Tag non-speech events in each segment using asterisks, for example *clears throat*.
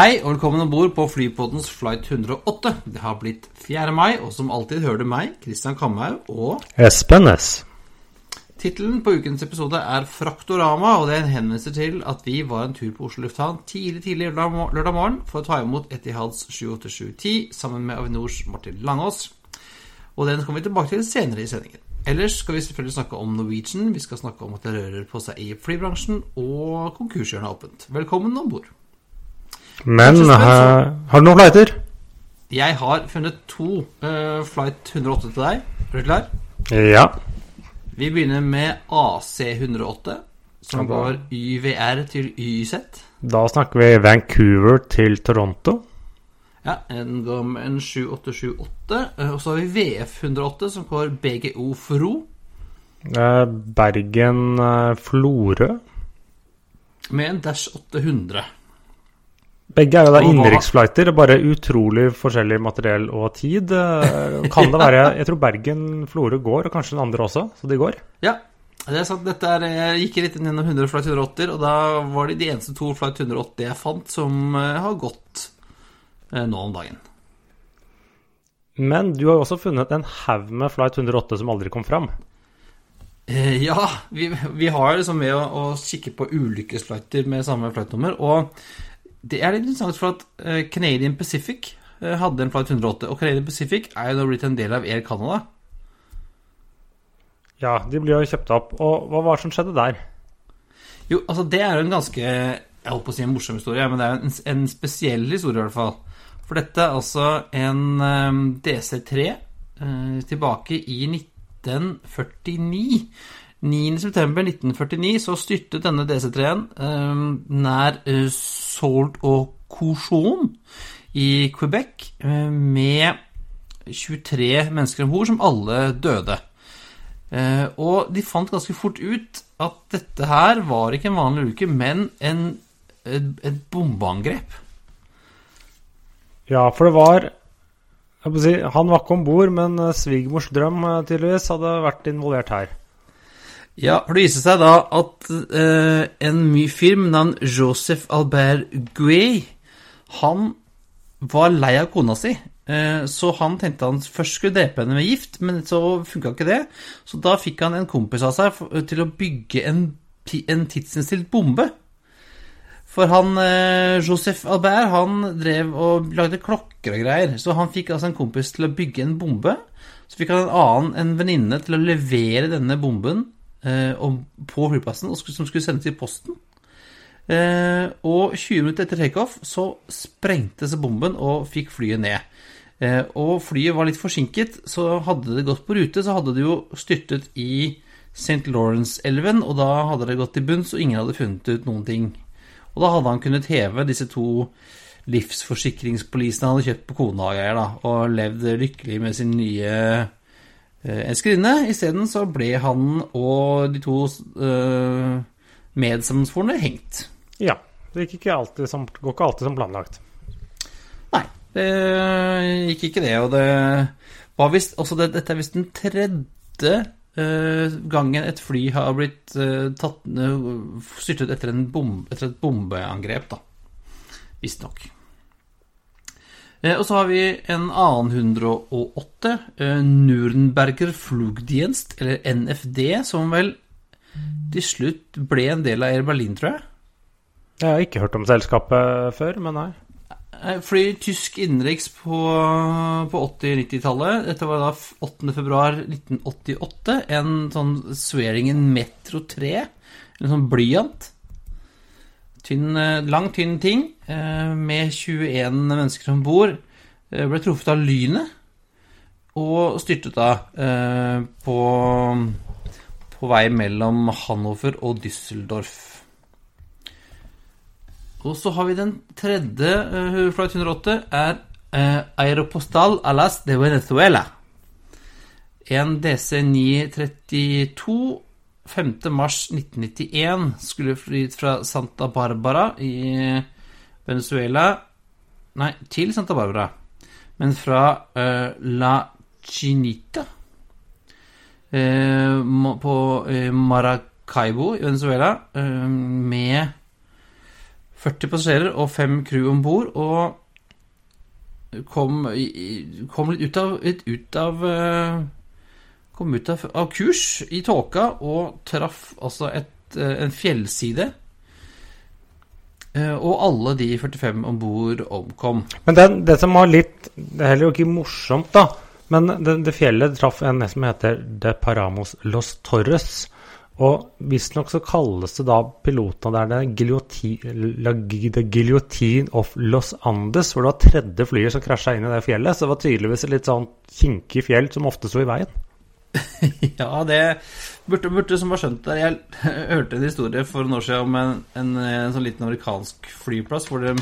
Hei og velkommen om bord på Flypoddens flight 108. Det har blitt 4. mai, og som alltid hører du meg, Christian Kamhaug, og Espen S. Tittelen på ukens episode er Fraktorama, og det er en henvendelse til at vi var en tur på Oslo lufthavn tidlig tidlig lørdag morgen for å ta imot Etihads 78710 sammen med Avinors Martin Langås. Og den kommer vi tilbake til senere i sendingen. Ellers skal vi selvfølgelig snakke om Norwegian, vi skal snakke om at det rører på seg i flybransjen, og konkurshjørnet er åpent. Velkommen om bord. Men har, eh, har du noen flighter? Jeg har funnet to uh, flight 108 til deg. Er du klar? Ja. Vi begynner med AC108, som Ja, går YVR til YZ. Da snakker vi Vancouver til Toronto. Ja, en går med en 7878. Uh, Og så har vi VF108, som går BGO Fro, Eh, Bergen eh, Florø. med en Dash 800. Begge er jo da innenriksflighter, bare utrolig forskjellig materiell og tid. Eh, Kan det være Jeg tror Bergen Florø går, og kanskje den andre også, så de går. Ja, det er sant. Dette er, jeg gikk litt gjennom 100 flight 180, og da var det de eneste to flight 180 jeg fant som eh, har gått eh, nå om dagen. Men du har jo også funnet en haug med Flight 108 som aldri kom fram. Eh, Ja, vi, vi har liksom med å, å kikke på ulykkesflighter med samme flightnummer. Og det er litt interessant for at eh, Canadian Pacific eh, hadde en flight 108. Og Canadian Pacific er jo nå blitt en del av Air Canada. Ja, de blir jo kjøpt opp. Og hva var det som skjedde der? Jo, altså det er jo en ganske Jeg holdt på å si en morsom historie, men det er en, en spesiell historie i hvert fall. For dette er altså en eh, DC3 eh, tilbake i 1949. 9.9.1949 så styrtet denne DC3-en eh, nær eh, Sault og Cochon i Quebec eh, med 23 mennesker om bord, som alle døde. Eh, og de fant ganske fort ut at dette her var ikke en vanlig ulykke, men en, et, et bombeangrep. Ja, for det var si, Han var ikke om bord, men eh, svigermors drøm eh, tydeligvis hadde vært involvert her. Ja, for det viser seg da at uh, en ny film navn Joseph Albert Guay, han var lei av kona si. Uh, så han tenkte han først skulle drepe henne med gift, men så funka ikke det. Så da fikk han en kompis av seg til å bygge en, en tidsinnstilt bombe. For han, eh, Joseph Albert han drev og lagde klokker og greier. Så han fikk altså en kompis til å bygge en bombe. Så fikk han en annen, en venninne, til å levere denne bomben om- på flyplassen, som skulle sendes i posten. Eh, og 20 minutter etter takeoff så sprengte seg bomben og fikk flyet ned. Eh, og flyet var litt forsinket, så hadde det gått på rute, så hadde det jo styrtet i St. Lawrence-elven, og da hadde det gått til bunns, og ingen hadde funnet ut noen ting. Og da hadde han kunnet heve disse to livsforsikringspolisene han hadde kjøpt på kona og greier, da, og levd lykkelig med sin nye eh, elskerinne. Isteden så ble han og de to uh, medsammensvorne hengt. Ja. Det gikk ikke alltid som, går ikke alltid som planlagt. Nei, det gikk ikke det. Og det var visst også det, Dette er visst den tredje uh, gangen et fly har blitt uh, tatt uh, styrtet etter, en bom, etter et bombeangrep, da. Visstnok. Eh, og så har vi en annen 108, Nurenberger Flugdienst, eller NFD, som vel til slutt ble en del av Air Berlin, tror jeg. Jeg har ikke hørt om selskapet før, men nei. Fly tysk innenriks på, på 80-90-tallet. Dette var da f- 8. februar 1988. En sånn Swearingen Metro 3. En sånn blyant. Tynn, eh, lang, tynn ting eh, med 21 mennesker om bord. Eh, Ble truffet av lynet og styrtet da på, på vei mellom Hannover og Düsseldorf. Og så har vi den tredje uh, flight 108, er Aeropostal Alas de Venezuela. En DC-932 5. mars 1991 skulle fly fra Santa Barbara i Venezuela Nei, til Santa Barbara. Men fra uh, La Chinita uh, på uh, Maracaibo i Venezuela med 40 passasjerer og fem crew om bord, og kom, kom, litt ut av, litt ut av Kom ut av, av kurs i tåka og traff altså et, en fjellside. Og alle de 45 om bord omkom. Men det, det, som var litt Det er heller jo ikke morsomt, da. Men det, det fjellet traff en som heter De Paramos Los Torres. Og visstnok så kalles det da pilotene der det guillotine, guillotine of Los Andes, hvor det var tredje flyet som krasja inn i det fjellet. Så det var tydeligvis et litt sånn kinkig fjell som ofte sto i veien. *laughs* ja, det burde, burde som har skjønt det. Jeg hørte en historie for noen år siden om en, en, en sånn liten amerikansk flyplass hvor det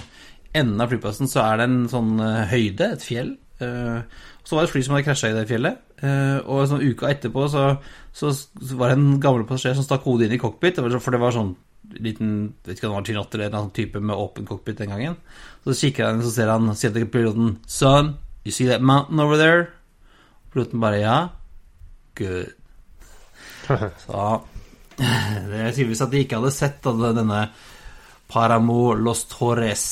enden av flyplassen så er det en sånn høyde, et fjell. Uh, så var det et fly som hadde krasja i det fjellet. Uh, og sånn uka etterpå så, så, var det en gammel passasjer som stakk hodet inn i cockpit. For det var sånn liten vet ikke om det var T8 eller en sånn type med åpen cockpit den gangen. Så kikker han inn, så ser han sier til piloten Son, you see that mountain over there? Piloten bare ja. Good. *laughs* Så *laughs* det er tydeligvis at de ikke hadde sett denne Paramo Los Torres.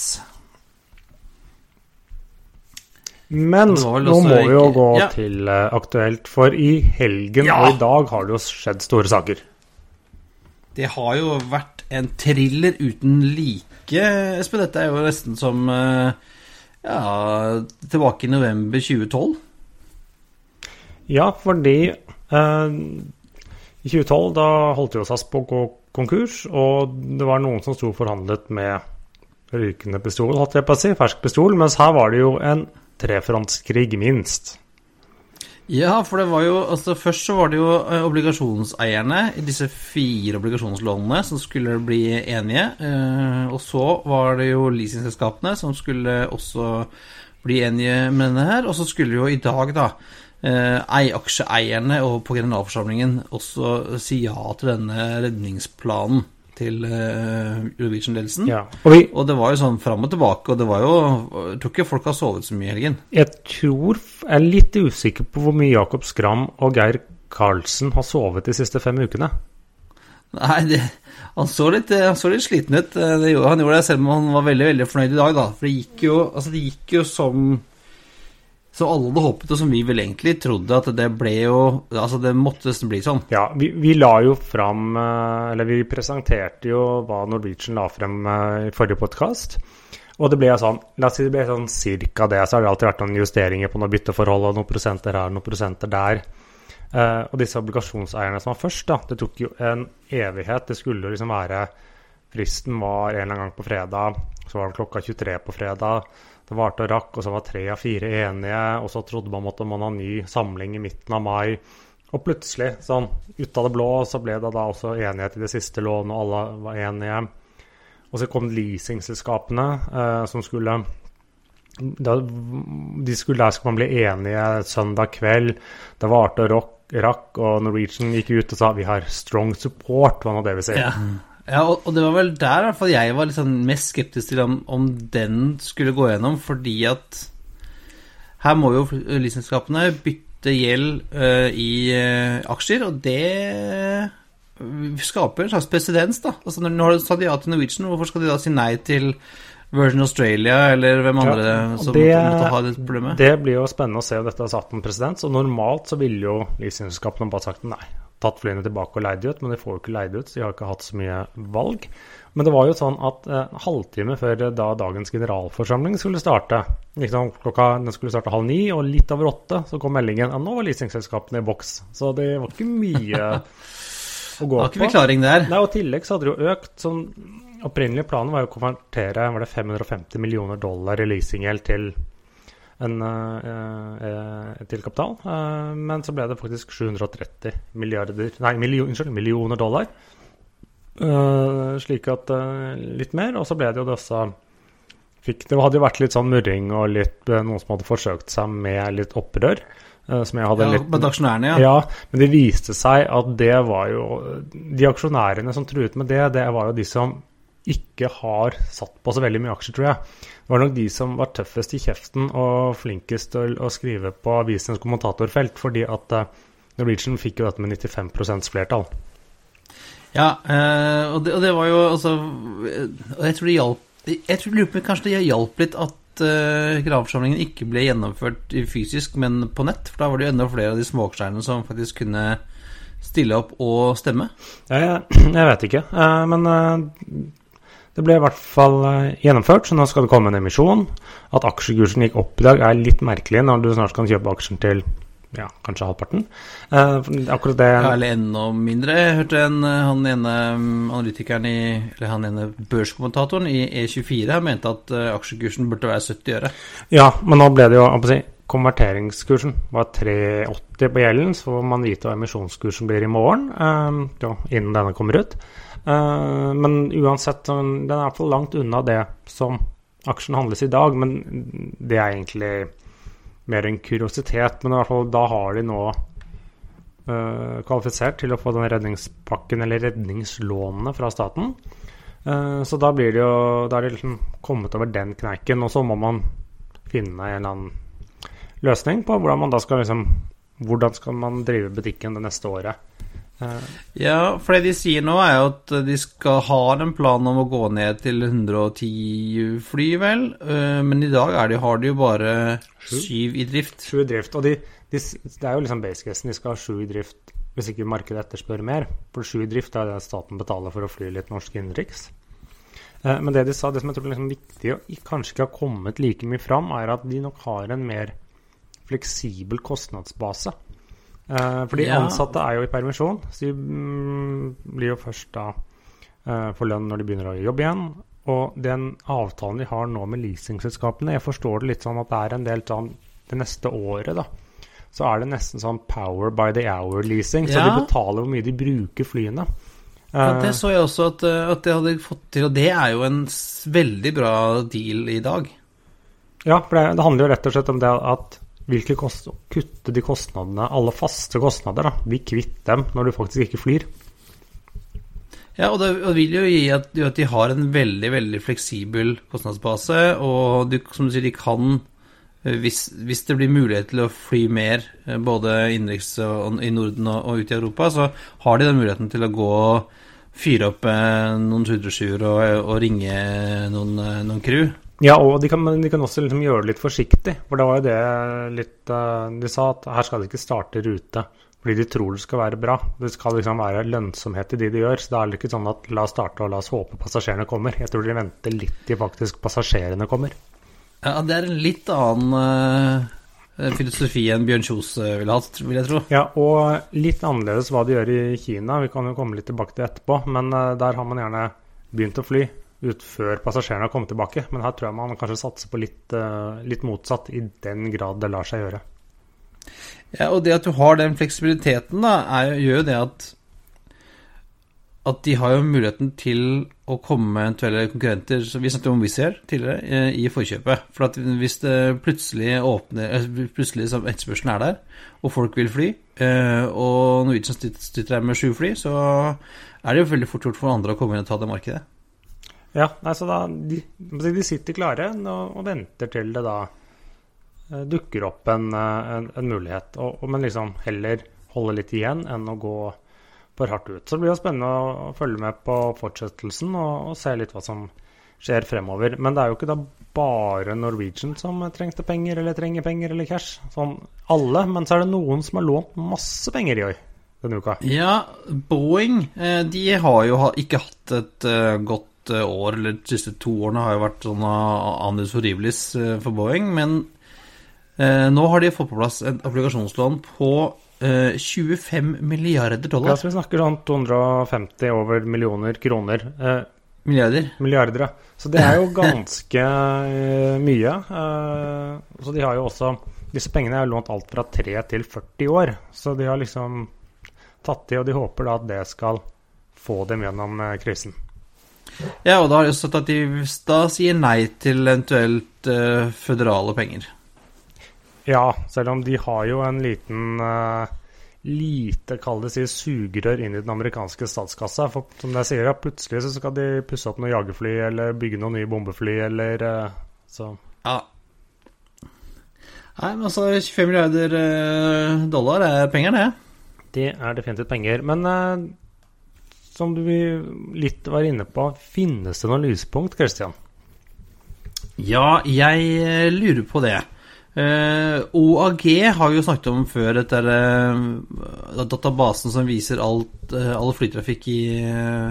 Men nå må vi jo gå ja. til uh, aktuelt, for i helgen ja. og i dag har det jo skjedd store saker. Det har jo vært en thriller uten like, Espen. Dette er jo nesten som uh, ja, tilbake i november 2012. Ja, fordi i 2012 da holdt jo SAS på å gå konkurs, og det var noen som sto forhandlet med rykende pistol, holdt jeg på å si, fersk pistol, mens her var det jo en trefrontskrig, minst. Ja, for det var jo altså Først så var det jo eh, obligasjonseierne i disse fire obligasjonslånene som skulle bli enige. Eh, og så var det jo leasingselskapene som skulle også bli enige med denne her. Og så skulle jo i dag, da, eh, aksjeeierne og på generalforsamlingen også si ja til denne redningsplanen til uh, Eurovision-ledelsen. Ja. Og, og, det var jo sånn fram og tilbake, og det var jo Jeg tror ikke folk har sovet så mye i helgen. Jeg tror Jeg er litt usikker på hvor mye Jakob Skram og Geir Karlsen har sovet de siste fem ukene. Nei, det, han, så litt, han, så litt, sliten ut. Det, han gjorde det selv om han var veldig veldig fornøyd i dag, da. For det gikk jo, altså det gikk jo som så alle hadde håpet, og som vi vel egentlig trodde, at det ble jo Altså, det måtte nesten bli sånn. Ja, vi, vi, la jo fram eh, Eller vi presenterte jo hva Norwegian la frem eh, i forrige podkast. Og det ble sånn La oss si det ble sånn cirka det. Så har det alltid vært noen justeringer på noen bytteforhold og noen prosenter her, noen prosenter der. Uh, og disse obligasjonseierne som var først, da, det tok jo en evighet. Det skulle jo liksom være Fristen var en eller annen gang på fredag, så var det klokka 23 på fredag. Det varte og rakk, og så var tre av fire enige. Og så trodde man at man ha ny samling i midten av mai. Og plutselig, sånn ut av det blå, så ble det da også enighet i det siste lånet, og alle var enige. Og så kom leasingselskapene eh, som skulle da, de skulle, Der skulle man bli enige søndag kveld. Det varte og rakk, og Norwegian gikk ut og sa vi har strong support, hva nå det vil si. Ja. Ja, og, og, det var vel der hvert fall jeg var liksom mest skeptisk til om, om, den skulle gå gjennom, fordi at her må jo livselskapene bytte gjeld uh, i uh, aksjer, og det skaper en slags presedens, da. Altså, når, når de sa ja til Norwegian, hvorfor skal de da si nei til Virgin Australia eller hvem andre ja, som det, måtte ha det problemet? Det blir jo spennende å se om dette har satt en presedens, og normalt så ville jo livselskapene bare sagt nei tatt flyene tilbake og leid de ut, men de får jo ikke leid ut, så de har ikke hatt så mye valg. Men det var jo sånn at eh, halvtime før da dagens generalforsamling skulle starte, liksom klokka den skulle starte halv ni, og litt over åtte, så kom meldingen at nå var leasingselskapene i boks. Så det var ikke mye *laughs* å gå på. Var ikke forklaring der. Nei, og I tillegg så hadde det jo økt. sånn Opprinnelig planen var jo å konvertere var det 550 millioner dollar i leasinggjeld til en, eh, til kapital. Eh, men så ble det faktisk 730 milliarder, nei, million, unnskyld, millioner dollar. Eh, slik at uh, litt mer. Og så ble det jo disse fikk, Det hadde jo vært litt sånn murring og litt, uh, noen som hadde forsøkt seg med litt opprør. som jeg hadde ja, litt Blant aksjonærene, ja. ja. Men det viste seg at det var jo De aksjonærene som truet med det, det var jo de som ikke har satt på så veldig mye aksjer, tror jeg. Det var nok de som var tøffest i kjeften og flinkest til å skrive på avisens kommentatorfelt, fordi at Norwegian fikk jo dette med 95 flertall. Ja, eh, og, det, og, det, var jo altså jeg tror det hjalp Jeg tror lurer på kanskje det hjalp litt at gravforsamlingen ikke ble gjennomført fysisk, men på nett. For da var det jo enda flere av de småaksjeierne som faktisk kunne stille opp og stemme. Jeg, *clears throat* jeg vet ikke, men det ble i hvert fall gjennomført, så nå skal det komme en emisjon. At aksjekursen gikk opp i dag er litt merkelig når du snart kan kjøpe aksjen til ja, kanskje halvparten. Eh, akkurat det ja, Eller enda mindre. Jeg hørte en, eh, han ene mm, analytikeren i Eller han ene børskommentatoren i E24 mente at uh, aksjekursen burde være 70 øre. Ja, men nå ble det jo si, Konverteringskursen var 3,80 på gjelden, så får man vite hva emisjonskursen blir i morgen, Eh, ja, innen denne kommer ut. Men uansett, den er i hvert fall langt unna det som aksjen handles i dag, men det er egentlig mer en kuriositet. Men i hvert fall da har de nå uh, kvalifisert til å få den redningspakken, eller redningslånene, fra staten. Uh, så da blir det jo Da er de liksom kommet over den kneiken, og så må man finne en eller annen løsning på hvordan man da skal liksom Hvordan skal man drive butikken det neste året. Ja, for det de sier nå, er jo at de skal ha en plan om å gå ned til 110 fly, vel. Uh, men i dag de, har de jo bare syv i drift. Sju i drift. Og de, de, det er jo liksom base-casen. De skal ha sju i drift hvis ikke markedet etterspør mer. For sju i drift er det staten betaler for å fly litt norsk innenriks. Uh, men det de sa, det som jeg tror er liksom viktig og kanskje ikke har kommet like mye fram, er at de nok har en mer fleksibel kostnadsbase. Uh, for de ja. ansatte er jo i permisjon, så de mm, blir jo først da uh, får lønn når de begynner å jobbe igjen. Og den avtalen de har nå med leasingselskapene, jeg forstår det litt sånn at det er en del sånn det neste året, da. Så er det nesten sånn power by the hour-leasing, ja. så de betaler hvor mye de bruker flyene. Ja, det så jeg også at, at jeg hadde fått til, og det er jo en veldig bra deal i dag. Ja, for det, det handler jo rett og slett om det at hvilke kost kutte de kostnadene, alle faste kostnader, da. Bli kvitt dem når du faktisk ikke flyr. Ja, og det, vil jo gi at, at, de har en veldig, veldig fleksibel kostnadsbase, og du, som du sier, de kan eh, hvis, hvis, det blir mulighet til å fly mer, eh, både innenriks i Norden og, og ut i Europa, så har de den muligheten til å gå og fyre opp eh, noen 707 og, og ringe noen, noen crew. Ja, og de kan, de kan også liksom gjøre det litt forsiktig. For det var jo det litt uh, De sa at her skal de ikke starte rute fordi de tror det skal være bra. Det skal liksom være lønnsomhet i de de gjør. Så da er det ikke sånn at la oss starte og la oss håpe passasjerene kommer. Jeg tror de venter litt til faktisk passasjerene kommer. Ja, det er en litt annen uh, filosofi enn Bjørn Kjos uh, ville hatt, vil jeg tro. Ja, og litt annerledes hva de gjør i Kina. Vi kan jo komme litt tilbake til etterpå. Men der har man gjerne begynt å fly ut før passasjerene har kommet tilbake. Men her tror jeg man kanskje satser på litt, uh, litt motsatt, i den grad det lar seg gjøre. Ja, og det at du har den fleksibiliteten, da, er, gjør jo det at at de har jo muligheten til å komme med eventuelle konkurrenter som Vi snakket om Wizz Air tidligere, eh, i forkjøpet. For at hvis det plutselig åpner eh, Plutselig etterspørselen er der, og folk vil fly, og Norwegian sitter her med sju fly, så er det jo veldig fort gjort for andre å komme inn og ta det markedet. Ja, altså da, de, de sitter klare og, og, venter til det da uh, dukker opp en, uh, en, en mulighet. Og, og, men liksom heller holde litt igjen enn å gå for hardt ut. Så det blir jo spennende å følge med på fortsettelsen og, og, se litt hva som skjer fremover. Men det er jo ikke da bare Norwegian som trengte penger eller trenger penger eller cash. Sånn alle. Men så er det noen som har lånt masse penger i år denne uka. Ja, Boeing eh, de har jo ikke hatt et godt år, eller de siste to årene, har jo vært sånn anus horribilis eh, for Boeing. Men eh, nå har de fått på plass et applikasjonslån på eh, 25 milliarder dollar. Ja, så vi snakker sånn 250 over millioner kroner. Eh, milliarder. Milliarder, ja. Så det er jo ganske eh, mye. Eh, så de har jo også Disse pengene er lånt alt fra 3 til 40 år, så de har liksom tatt i, og de håper da at det skal få dem gjennom krisen. Ja, og da har de sagt at de da sier nei til eventuelt uh, føderale penger. Ja, selv om de har jo en liten uh, lite, kall det si, sugerør inn i den amerikanske statskassa. For som jeg sier, ja, plutselig så skal de pusse opp noen jagerfly eller bygge noen nye bombefly eller uh, så. Ja. Nei, men altså 25 milliarder dollar er penger, det. Det er definitivt penger. Men som du litt var inne på, finnes det noen lyspunkt, Christian? Ja, jeg eh, lurer på det. Uh, eh, OAG har vi jo snakket om før, dette uh, databasen som viser alt, uh, all flytrafikk i,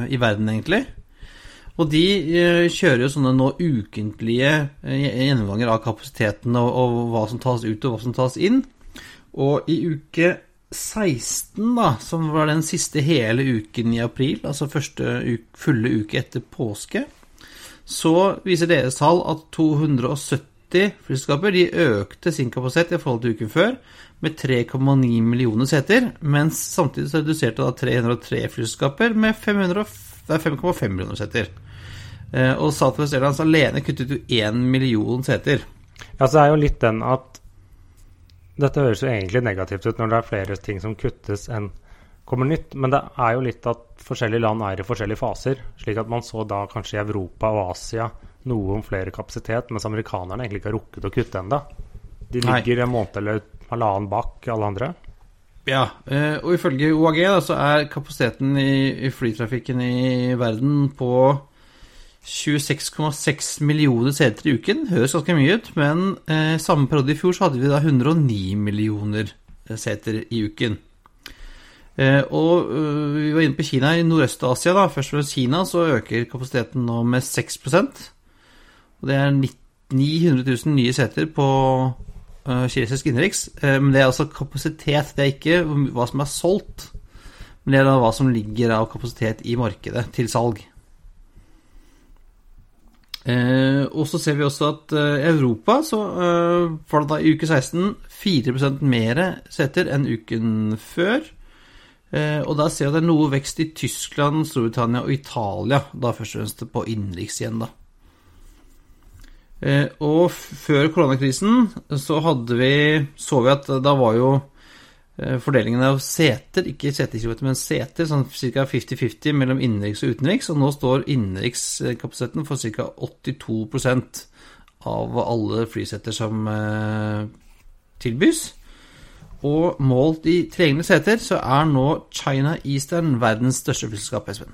i, verden, egentlig. Og de kjører jo sånne nå ukentlige gjennomganger av kapasiteten og, og, hva som tas ut og hva som tas inn. Og i uke 16, da, som var den siste hele uken i april, altså første uke, fulle uke etter påske, så viser deres tall at 270 flyselskaper de økte sin kapasitet i forhold til uken før med 3,9 millioner seter, mens samtidig så reduserte da 303 flyselskaper med 5,5 millioner seter. Eh, og Southwest Airlines alene kuttet jo 1 million seter. Ja, så er jo litt den at dette høres jo egentlig negativt ut når det er flere ting som kuttes enn kommer nytt, men det er jo litt at forskjellige land er i forskjellige faser. Slik at man så da kanskje i Europa og Asia noe om flere kapasitet, mens amerikanerne egentlig ikke har rukket å kutte ennå. De ligger Nei. en måned eller halvannen bak alle andre. Ja, eh, og ifølge OAG da, så er kapasiteten i, i flytrafikken i verden på 26,6 millioner seter i uken. Høres ganske mye ut, men eh, samme periode i fjor så hadde vi da 109 millioner eh, seter i uken. Eh, og øh, vi var inne på Kina i Nordøst-Asia. da, Først og fremst Kina så øker kapasiteten nå med 6 og Det er 900 000 nye seter på øh, kinesisk innenriks. Eh, men det er altså kapasitet, det er ikke hva som er solgt. Men det er da hva som ligger av kapasitet i markedet til salg. Eh, og så ser vi også at eh, Europa så eh, var det da i uke 16 4% mer seter enn uken før. Eh, og da ser vi at det er noe vekst i Tyskland, Storbritannia og Italia, da først og fremst på innenriks igjen, da. Eh, og før koronakrisen så hadde vi Så vi at da var jo fordelingen av seter, ikke setekilometer, men seter, sånn ca. 50-50 mellom innenriks og utenriks. Og nå står innenrikskapasiteten for ca. 82% av alle flyseter som eh, tilbys. Og målt i tregne seter så er nå China Eastern verdens største flyselskap, Espen.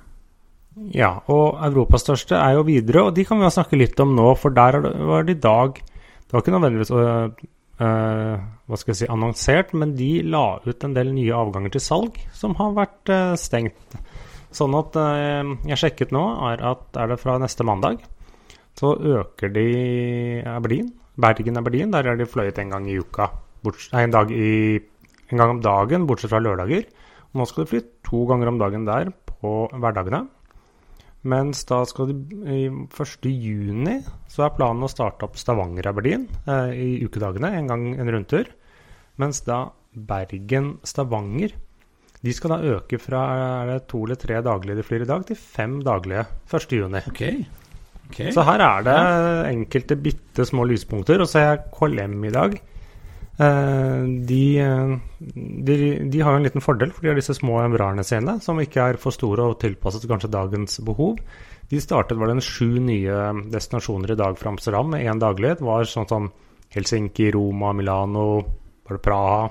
Ja, og Europas største er jo videre, og de kan vi jo snakke litt om nå, for der var det i dag Det var ikke nødvendigvis uh, hva skal jeg si, annonsert, men de la ut en del nye avganger til salg som har vært uh, stengt. Sånn at uh, jeg sjekket nå, er at er det fra neste mandag, så øker de Aberdeen. Bergen Aberdeen, der er de fløyet en gang i uka. Nei, en, i, en gang om dagen, bortsett fra lørdager. Og nå skal de fly to ganger om dagen der på hverdagene. Mens da skal de i 1.6 så er planen å starte opp Stavanger-Aberdeen eh, i ukedagene, en gang en rundtur. Mens da Bergen-Stavanger de skal da øke fra er det to eller tre daglige de flyr i dag, til fem daglige 1.6. Okay. Okay. Så her er det enkelte bitte små lyspunkter. Og så er jeg KLM i dag. Eh, de, de, de, har en liten fordel, for de har disse små membrarene sine, som ikke er for store og tilpasset kanskje dagens behov. De startet var det sju nye destinasjoner i dag fra Amsterdam med én daglig. Det var sånn som Helsinki, Roma, Milano, var det Praha,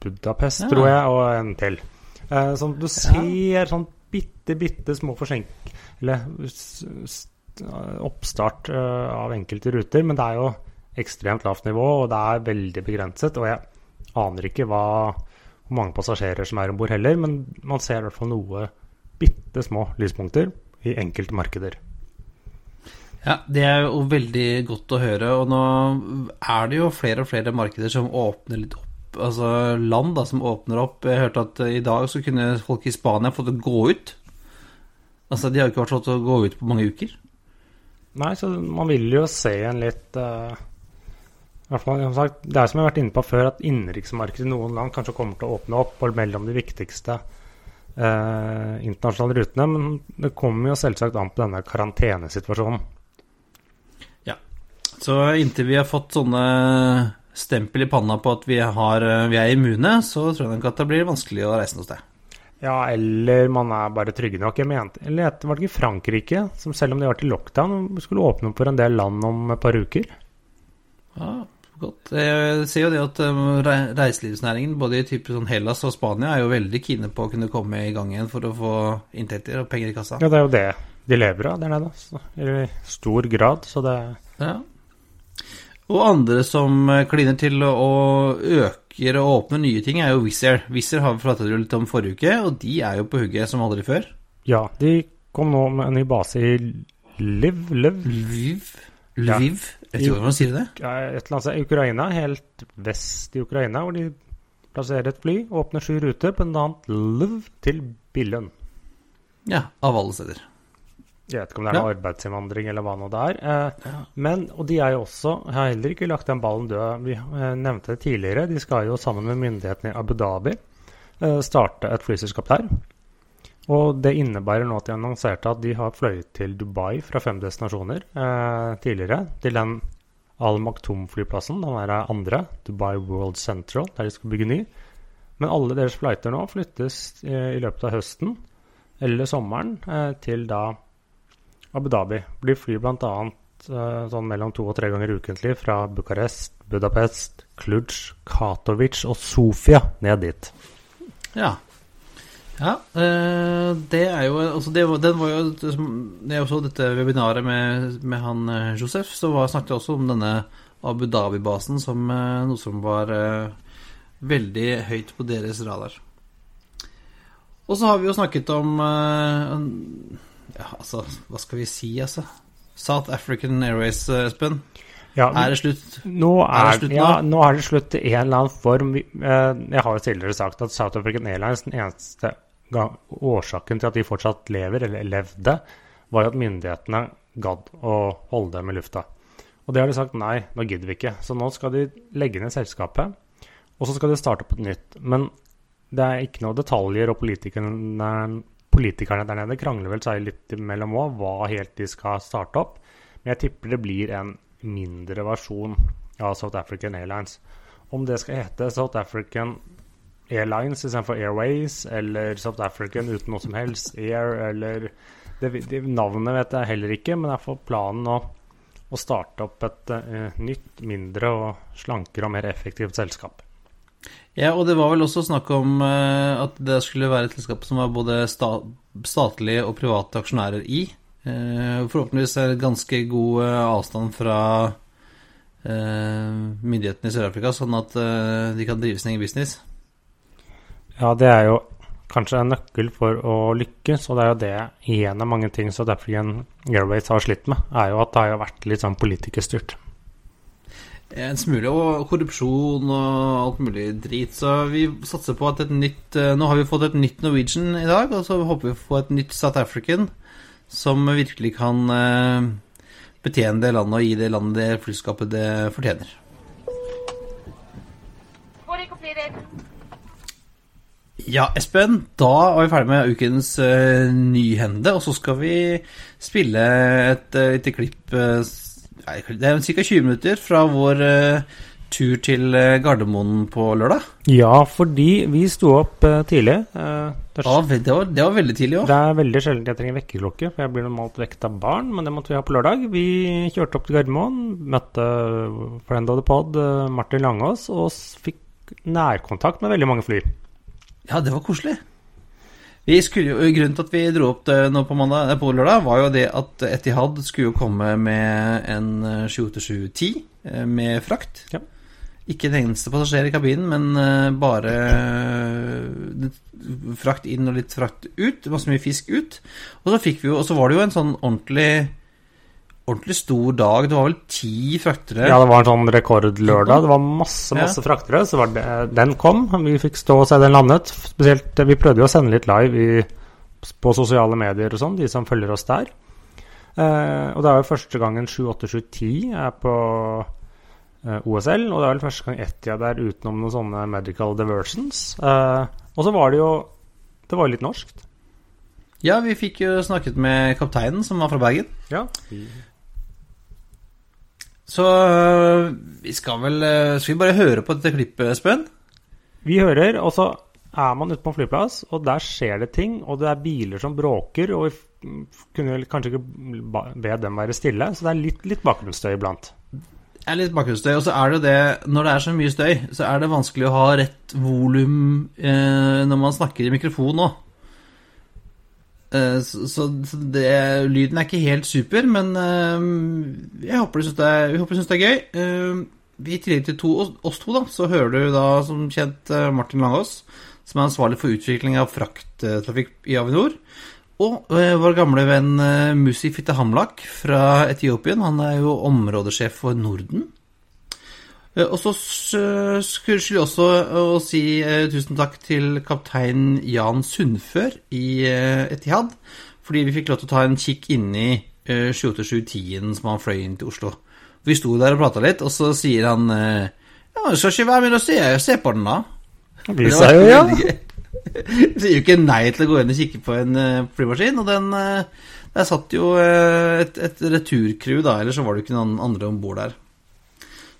Budapest, ja. tror jeg, og en til. Eh, sånn du ser sånn bitte, bitte små forsenk... Eller oppstart av enkelte ruter, men det er jo ekstremt lavt nivå, og det er veldig begrenset. Og jeg aner ikke hva, hvor mange passasjerer som er om bord heller, men man ser i hvert fall noe bitte små lyspunkter i enkelte markeder. Ja, det er jo veldig godt å høre. Og nå er det jo flere og flere markeder som åpner litt opp. Altså land da, som åpner opp. Jeg hørte at i dag så kunne folk i Spania fått gå ut. Altså, De har jo ikke vært lov til å gå ut på mange uker. Nei, så man vil jo se en litt uh, hvert fall, sagt, det er som jeg har vært inne på før, at innenriksmarkedet i noen land kanskje kommer til å åpne opp og mellom de viktigste eh, internasjonale rutene. Men det kommer jo selvsagt an på denne karantenesituasjonen. Ja. Så inntil vi har fått sånne stempel i panna på at vi, har, vi er immune, så tror jeg nok at det blir vanskelig å reise noe sted. Ja, eller man er bare trygge nok. Jeg mente, eller var det ikke Frankrike, som selv om de var til lockdown, skulle åpne opp for en del land om et par uker? Ja, godt. Jeg ser jo det at um, reiselivsnæringen, både i type sånn Hellas og Spania, er jo veldig kine på å kunne komme i gang igjen for å få inntekter og penger i kassa. Ja, det er jo det de lever av der nede. Så, I stor grad, så det Ja. Og andre som eh, kliner til å øker og åpner nye ting, er jo Wizz Air. Wizz Air har vi pratet litt om forrige uke, og de er jo på hugget som aldri før. Ja, de kom nå med en ny base i Liv, Liv Lviv? Ja. Jeg hvordan man sier det. ja, et eller annet sted Ukraina, helt vest i Ukraina, hvor de plasserer et fly, og åpner sju ruter, annen Lv til Billund. Ja, av alle steder. Jeg vet ikke om det er noe Ja. arbeidsinnvandring eller hva nå det er. Eh, Ja. Men, og de er jo også, jeg har heller ikke lagt den ballen død. Vi eh, nevnte det tidligere, de skal jo sammen med myndighetene i Abu Dhabi eh, starte et flyselskap der. Og det innebærer nå at de annonserte at de har fløyet til Dubai fra fem destinasjoner eh, tidligere. Til den Al Maktoum-flyplassen, den der andre, Dubai World Central, der de skal bygge ny. Men alle deres flighter nå flyttes eh, i løpet av høsten eller sommeren eh, til da Abu Dhabi. Blir fly bl.a. Eh, sånn mellom to og tre ganger ukentlig fra Bucarest, Budapest, Cluj, Katowice og Sofia ned dit. Ja. Ja, eh, det er jo altså det, var- den var jo det er jo så dette webinaret med, med han eh, Josef, så var, snakket jeg også om denne Abu Dhabi-basen som eh, noe som var veldig høyt på deres radar. Og så har vi jo snakket om Ja, altså, hva skal vi si, altså? South African Airways, Espen. Ja, Er det slutt? nå er er, det slutt nå? ja, nå er det slutt i en eller annen form. Jeg har jo tidligere sagt at South African Airlines, den eneste årsaken til at de fortsatt lever, eller levde, var at myndighetene gadd å holde dem i lufta. Og det har de sagt nei, nå gidder vi ikke. Så nå skal de legge ned selskapet, og så skal de starte opp et nytt. Men det er ikke noe detaljer, og politikerne, politikerne der nede krangler vel seg litt imellom òg, hva helt de skal starte opp. Men jeg tipper det blir en mindre versjon av South African Airlines. Om det skal hete South African Airlines istedenfor Airways, eller South African uten noe som helst, Air, eller det, det, Navnet vet jeg heller ikke, men er for planen å, å starte opp et uh, nytt, mindre og slankere og mer effektivt selskap. Ja, og det var vel også snakk om uh, at det skulle være et selskap som var både sta statlige og private aksjonærer i. Uh, forhåpentligvis er det ganske god avstand fra myndighetene i Sør-Afrika, sånn at de kan drive sin egen business. Ja, det er jo kanskje en nøkkel for å lykkes, og det er jo det igjen av mange ting South African Airways har slitt med, er jo at det har vært litt sånn politikerstyrt. En smule og korrupsjon og alt mulig drit. Så vi satser på at et nytt eh, Nå har vi fått et nytt Norwegian i dag, og så håper vi å få et nytt South African som virkelig kan eh, betjene det landet og gi det landet det flyskapet det fortjener. Ja, Espen, da er vi ferdig med ukens uh, nyhende, og så skal vi spille et uh, lite klipp uh, Det er ca. 20 minutter fra vår uh, tur til Gardermoen på lørdag. Ja, fordi vi sto opp tidlig. Det, Ja, det var, det var veldig tidlig òg. det er veldig sjelden jeg trenger vekkerklokke, for jeg blir normalt vekt av barn, men det måtte vi ha på lørdag. Vi kjørte opp til Gardermoen, møtte friend of the pod, Martin Langås, og fikk nærkontakt med veldig mange fly. Ja, det var koselig. Vi skulle jo, grunnen til at vi dro opp det nå på, mandag, eh, på lørdag, var jo det at Etihad skulle jo komme med en eh, 787-10 eh, med frakt. Ja. Ikke en eneste passasjer i kabinen, men eh, bare eh, frakt inn og litt frakt ut. Masse mye fisk ut. Og så fikk vi jo, og så var det jo en sånn ordentlig Ordentlig stor dag. Det var vel ti fraktere. Ja, det var en sånn rekordlørdag. Det var masse, Ja. masse fraktere. Så var det, den kom. Vi fikk stå og se den landet. Spesielt, Vi prøvde jo å sende litt live i, på sosiale medier og sånn, de som følger oss der. Eh, og det er jo første gangen 7-8-7-10 er på eh, OSL, og det er vel første gang Etia der utenom noen sånne medical diversions. Eh, og så var det jo Det var jo litt norskt. Ja, vi fikk jo snakket med kapteinen, som var fra Bergen. Ja. Så øh, vi skal vel øh, Skal vi bare høre på dette klippet, Espen? Vi hører, og så er man ute på en flyplass, og der skjer det ting, og det er biler som bråker, og vi kunne vel kanskje ikke be dem være stille, så det er litt, litt bakgrunnsstøy iblant. Det er litt bakgrunnsstøy, og så er det det Når det er så mye støy, så er det vanskelig å ha rett volum eh, når man snakker i mikrofon òg. Eh, så det, lyden er ikke helt super, men eh, jeg håper du syns det, det er gøy. Eh, I tillegg til to, oss to, da, så hører du da som kjent Martin Langås, som er ansvarlig for utvikling av frakttrafikk i Avinor. Og vår gamle venn Musi Fitte Hamlak fra Etiopien. Han er jo områdesjef for Norden. Eh, og så skulle jeg også å si eh, tusen takk til kaptein Jan Sundfør i eh, Etihad. Fordi vi fikk lov til å ta en kikk inni eh, 787-10-en som han fløy inn til Oslo. Vi sto der og prata litt, og så sier han eh, Ja, jeg skal ikke være med og se, se på den, da. Vi blir sa jo ja. sier *laughs* jo ikke nei til å gå inn og kikke på en eh, flymaskin, og den eh, Der satt jo eh, et, et returcrew, da, ellers så var det jo ikke noen andre om bord der.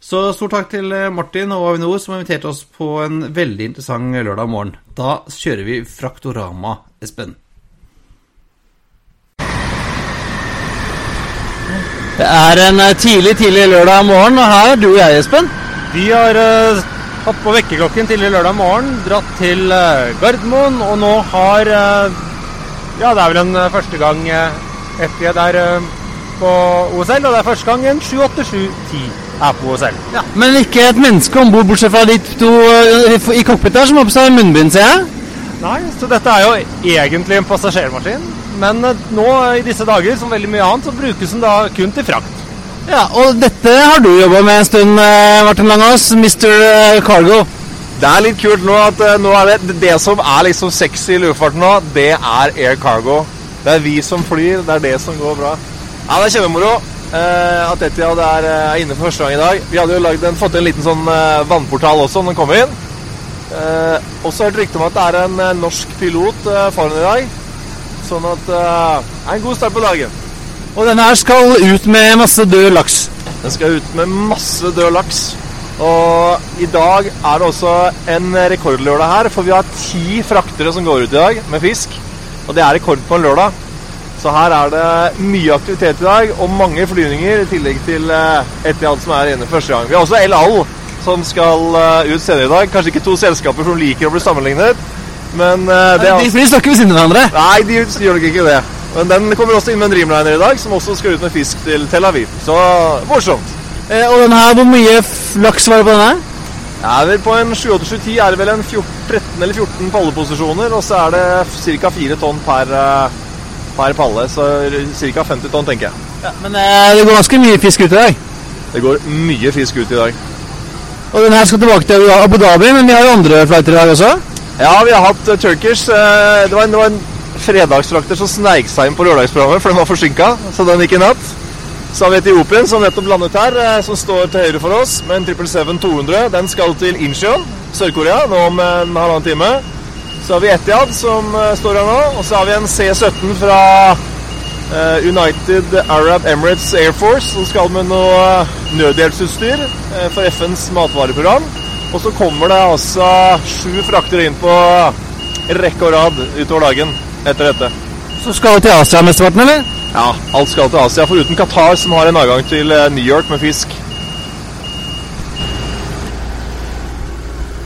Så stor takk til eh, Martin og Avinor som inviterte oss på en veldig interessant lørdag morgen. Da kjører vi Fraktorama, Espen. Det er en eh, tidlig, tidlig lørdag morgen, og her er du og jeg, Espen. Vi har uh, hatt på vekkerklokken tidlig lørdag morgen, dratt til uh, Gardermoen, og nå har uh, Ja, det er vel en første gang uh, FG der på OSL, og det er første gang en 787-10 er på selv. Ja, Men ikke et menneske om bord, bortsett fra de to eh, i cockpit der, som har på seg munnbind, ser jeg. Nei, så dette er jo egentlig en passasjermaskin, men eh, nå eh, i disse dager, som veldig mye annet, så brukes den da kun til frakt. Ja, og dette har du jobba med en stund, Martin Langås. Mr. Cargo. Det er litt kult nå at nå er det, det som er liksom sexy i luftfarten nå, det er air cargo. Det er vi som flyr, det er det som går bra. Ja, det er kjempemoro at Etiad er, eh, er inne for første gang i dag. Vi hadde jo lagd en, fått en liten sånn eh, vannportal også når den kom inn. Eh, også hørt rykte om at det er en eh, norsk pilot eh, foran i dag. Sånn at eh, det er en god start på dagen. Og denne her skal ut med masse død laks. Den skal ut med masse død laks. Og i dag er det også en rekordlørdag her, for vi har ti fraktere som går ut i dag med fisk. Og det er rekord på en lørdag. Så her er det mye aktivitet i dag, og mange flyvninger, i tillegg til Etiad Etihad som er inne første gang. Vi har også El Al som skal eh, ut senere i dag. Kanskje ikke to selskaper som liker å bli sammenlignet, men eh, det er De, snakker ved siden av hverandre. Nei, de gjør nok ikke det. Men den kommer også inn med en Dreamliner i dag, som også skal ut med fisk til Tel Aviv. Så morsomt. Eh, og den her, hvor mye laks var det på den her? Ja, på en 7-7-10 er det vel en 14, 13 eller 14 palleposisjoner, og så er det ca. 4 tonn per, eh, per palle. Så ca. 50 tonn, tenker jeg. Ja, men eh, det går ganske mye fisk ut i dag. Det går mye fisk ut i dag. Og den her skal tilbake til Abu Dhabi, men vi har jo andre i dag også. Ja, vi har hatt eh, Turkish. eh, det, var en, det var en fredagsfrakter som sneik seg inn på lørdagsprogrammet, for den var forsinka, så den gikk i natt. Så har vi Etiopien, som nettopp landet her, som står til høyre for oss med en 777-200. Den skal til Incheon, Sør-Korea, nå om en halvannen time. Så har vi Etiad, som eh, står her nå. Og så har vi en C-17 fra eh, United Arab Emirates Air Force, som skal med noe eh, nødhjelpsutstyr for FNs matvareprogram. Og så kommer det altså sju frakter inn på rekke og rad utover dagen etter dette. Så skal vi til Asia mesteparten, eller? Ja, alt skal til Asia, foruten Qatar, som har en avgang til New York med fisk.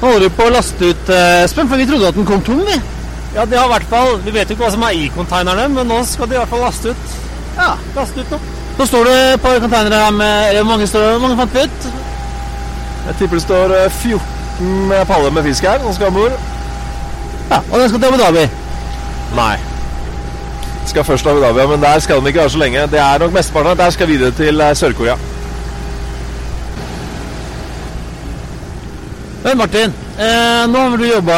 Nå holder du på å laste ut, eh, Espen, for vi trodde at den kom tom, vi. Ja, de har i hvert fall, Vi vet jo ikke hva som er i konteinerne, men nå skal de i hvert fall laste ut. Ja. Laste ut nå. Nå står det et par konteinere her med Hvor mange står det? Mange fant vi ut? Jeg tipper det står eh, 14 paller med fisk her som skal om bord. Ja, Og den skal til Abu Dhabi. Nei. Skal først til Abu Dhabi, men der skal de ikke være så lenge. Det er nok mesteparten. Der skal videre til eh, Sør-Korea. Men Martin, eh, nå har du jobba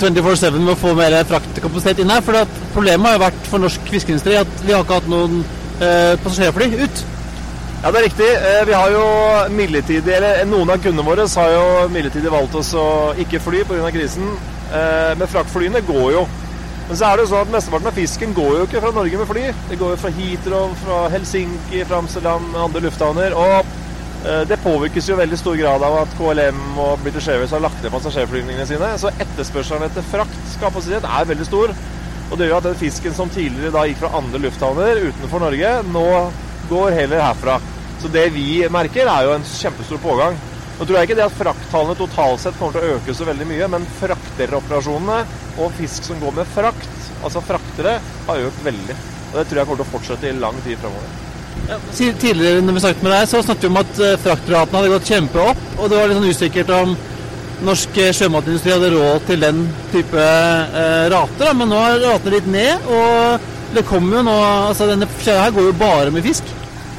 24-7 med å få mer fraktkapasitet inn her. For problemet har jo vært for norsk fiskeindustri at vi har ikke hatt noen eh, passasjerfly ut. Ja, det er riktig. Eh, Vi har jo midlertidig, eller noen av kundene våre har jo midlertidig valgt oss å ikke fly pga. krisen. Eh, Men fraktflyene går jo. Men så er det jo sånn at mesteparten av fisken går jo ikke fra Norge med fly. Det går jo fra Heathrow, fra Helsinki, fra Amsterdam, andre lufthavner. Og eh, det påvirkes jo veldig stor grad av at KLM og British Airways har lagt ned passasjerflygningene sine. Så etterspørselen etter fraktkapasitet er veldig stor. Og det gjør at den fisken som tidligere da gikk fra andre lufthavner utenfor Norge, nå går heller herfra. Så det vi merker, er jo en kjempestor pågang. Nå tror jeg ikke det at frakttallene totalt sett kommer til å øke så veldig mye, men frakteroperasjonene og fisk som går med frakt, altså fraktere, har økt veldig. Og Det tror jeg kommer til å fortsette i lang tid fremover. Ja, tidligere når vi snakket med deg, så snakket vi om at eh, fraktratene hadde gått kjempeopp, og det var litt sånn usikkert om norsk eh, sjømatindustri hadde råd til den type eh, rater. Da. Men nå er ratene litt ned, og det kommer jo nå altså Denne kjøret her går jo bare med fisk.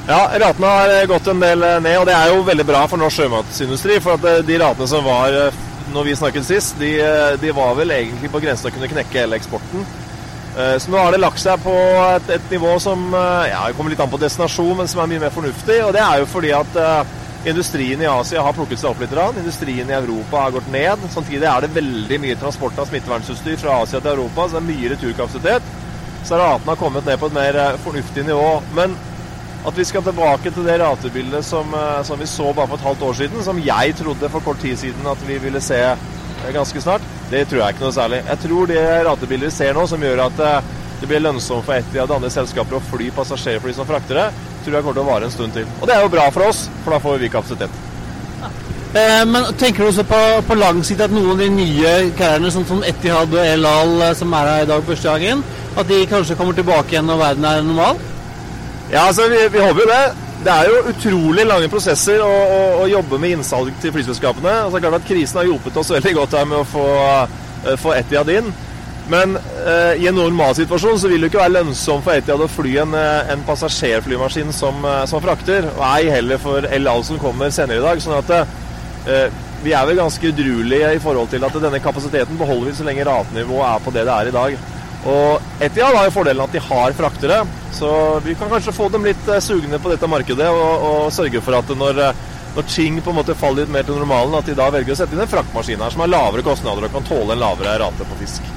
Ja, ratene har eh, gått en del ned, og det er jo veldig bra for norsk sjømatindustri. For at de ratene som var når vi snakket sist, de, de var vel egentlig på grensen til å kunne knekke hele eksporten. Så nå har det lagt seg på et, et nivå som ja, det kommer litt an på destinasjon, men som er mye mer fornuftig. Og det er jo fordi at industrien i Asia har plukket seg opp litt. Industrien i Europa har gått ned. Samtidig er det veldig mye transport av smittevernutstyr fra Asia til Europa, så det er mye returkapasitet. Så ratene har kommet ned på et mer fornuftig nivå. Men at vi skal tilbake til det ratebildet som, eh, som, vi så bare for et halvt år siden, som jeg trodde for kort tid siden at vi ville se eh, ganske snart, det tror jeg ikke noe særlig. Jeg tror det ratebildet vi ser nå, som gjør at eh, det blir lønnsomt for et av de andre selskaper å fly passasjerfly som frakter det, tror jeg kommer til å vare en stund til. Og det er jo bra for oss, for da får vi kapasitet. men tenker du også på, på lang sikt at noen av de nye karrierene sånn som Etihad og El Al, som er her i dag første gangen, at de kanskje kommer tilbake igjen når verden er normal? Ja, altså vi, vi, håper jo det. Det er jo utrolig lange prosesser å, å, å jobbe med innsalg til flyselskapene. Altså, klart at Krisen har hjulpet oss veldig godt her med å få, uh, få Etiad inn. Men uh, i en normalsituasjon så vil det ikke være lønnsomt for Etiad å fly en, uh, en passasjerflymaskin som, uh, som, frakter. Og ei heller for El som kommer senere i dag. sånn at vi er vel ganske udruelige i forhold til at denne kapasiteten beholder vi så lenge ratenivået er på det det er i dag. Og Etiad har jo fordelen at de har fraktere, så vi kan kanskje få dem litt eh, sugne på dette markedet og, og sørge for at når, eh, når, ting på en måte faller litt mer til normalen, at de da velger å sette inn en fraktmaskin her som har lavere kostnader og kan tåle en lavere rate på fisk.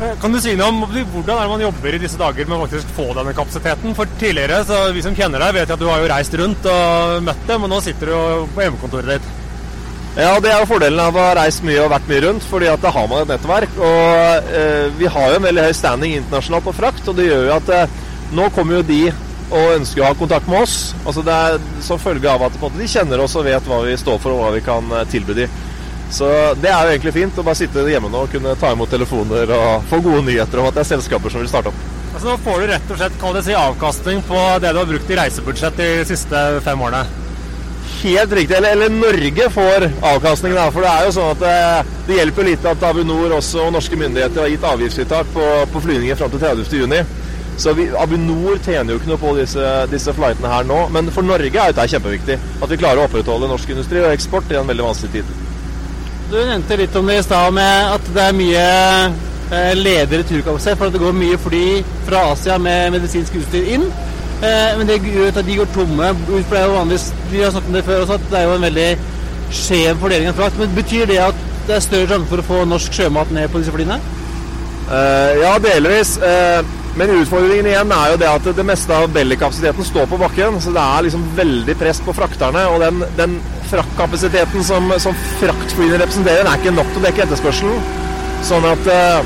Eh, kan du si noe om hvordan er det man jobber i disse dager med å faktisk få denne kapasiteten? For tidligere, så vi som kjenner deg, vet at du har jo reist rundt og møtt dem, og nå sitter du jo på hjemmekontoret ditt. Ja, det er jo fordelen av å ha reist mye og vært mye rundt, fordi at da har man et nettverk. Og eh, vi har jo en veldig høy standing internasjonalt på frakt, og det gjør jo at eh, nå kommer jo de og ønsker å ha kontakt med oss. Altså det er som følge av at de kjenner oss og vet hva vi står for og hva vi kan eh, tilby dem. Så det er jo egentlig fint å bare sitte hjemme nå og kunne ta imot telefoner og få gode nyheter om at det er selskaper som vil starte opp. Altså Nå får du rett og slett si, avkastning på det du har brukt i reisebudsjett de siste fem årene? Helt riktig. Eller, eller, Norge får avkastning. Da, for det er jo sånn at det, eh, det hjelper litt at Avinor også og norske myndigheter har gitt avgiftsfritak på, på flyvninger fram til 30.6. Så vi, Avinor tjener jo ikke noe på disse, disse flightene her nå. Men for Norge er dette kjempeviktig. At vi klarer å opprettholde norsk industri og eksport i en veldig vanskelig tid. Du nevnte litt om det i stad, med at det er mye eh, ledig returkapasitet. For at det går mye fly fra Asia med medisinsk utstyr inn. Eh, men det gjør at de går tomme. For det er jo vanligvis, Vi har snakket om det før også, at det er jo en veldig skjev fordeling av frakt. Men betyr det at det er større sjanse for å få norsk sjømat ned på disse flyene? Eh, ja, delvis. Eh, men utfordringen igjen er jo det at det meste av belly-kapasiteten står på bakken. Så det er liksom veldig press på frakterne. Og den, den fraktkapasiteten som, som fraktflyene representerer, er ikke nok til å dekke etterspørselen. Sånn at uh,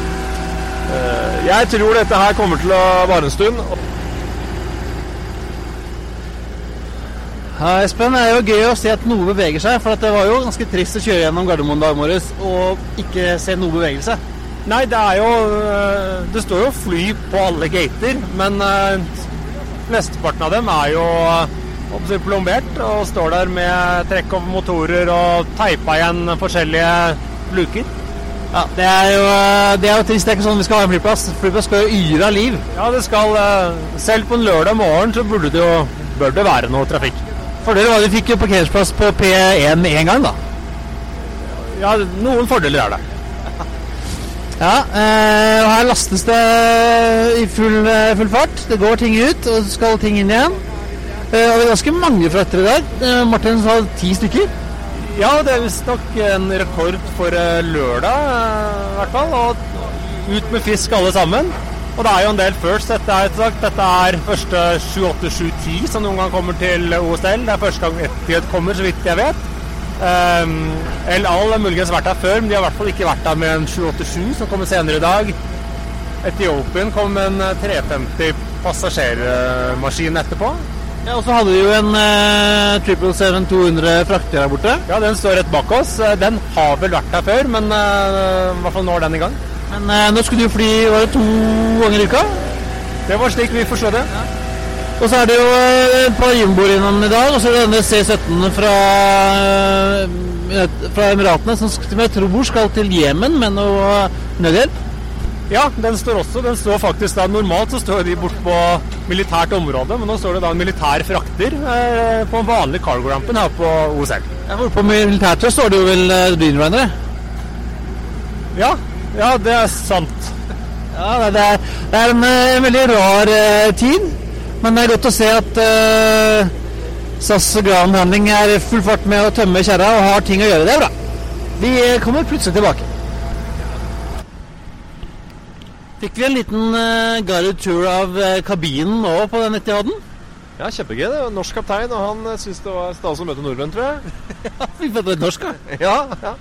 Jeg tror dette her kommer til å vare en stund. Ja, Espen, det er jo gøy å se at noe beveger seg. For det var jo ganske trist å kjøre gjennom Gardermoen dag morges og ikke se noe bevegelse. Nei, det er jo eh, Det står jo fly på alle gater, men mesteparten flesteparten av dem er jo uh, plombert og står der med trekk over motorer og teipa igjen forskjellige luker. Ja, det er, jo, det er jo trist. Det er ikke sånn vi skal ha en flyplass. Flyplass skal jo yre av liv. Ja, det skal Selv på en lørdag morgen så burde det jo, bør det være noe trafikk. Fordeler var at du fikk jo parkeringsplass på P1 én en gang, da. Ja, noen fordeler er det. *laughs* Ja, eh, og her lastes det i full, eh, full, fart. Det går ting ut, og så skal ting inn igjen. Eh, og det er ganske mange frakter i dag. Eh, Martin sa ti stykker. Ja, det er visstnok en rekord for lørdag, i hvert fall. Og ut med fisk alle sammen. Og det er jo en del first. Dette er, sagt, dette er første 7-8-7-10 som noen gang kommer til OSL. Det er første gang Etiet kommer, så vidt jeg vet. Um, El Al har muligens vært her før, men de har i hvert fall ikke vært der med en 787 som kommer senere i dag. Etiopien kom med en 350 passasjermaskin etterpå. Ja, Og så hadde de jo en eh, 777-200 frakter her borte. Ja, den står rett bak oss. Den har vel vært her før, men eh, i hvert fall nå er den i gang. Men eh, nå skulle du fly var det to ganger i uka? Det var slik vi forstod det. Ja. Og så er det jo et par jumboer innom i dag, og så er det denne C-17 fra, fra Emiratene som jeg tror skal til Jemen med noe nødhjelp. Ja, den står også. Den står faktisk da Normalt så står de bort på militært område, men nå står det da en militær frakter eh, på en vanlig cargo-rampen her på OSL. Ja, på militært så står det jo vel uh, Dreamliner? Ja, ja, det er sant. Ja, det er, det er en, en, veldig rar eh, tid, men det er godt å se at eh, SAS Grand Handling er full fart med å tømme kjerra og har ting å gjøre. Det er bra. Vi kommer plutselig tilbake. Fikk vi en liten eh, guided tour av uh, kabinen nå på den Etiaden? Ja, kjempegøy. det. Norsk kaptein, og han syntes det var stas å møte nordmenn, tror jeg. *laughs* ja, vi fikk et norsk, da. *laughs* ja, ja.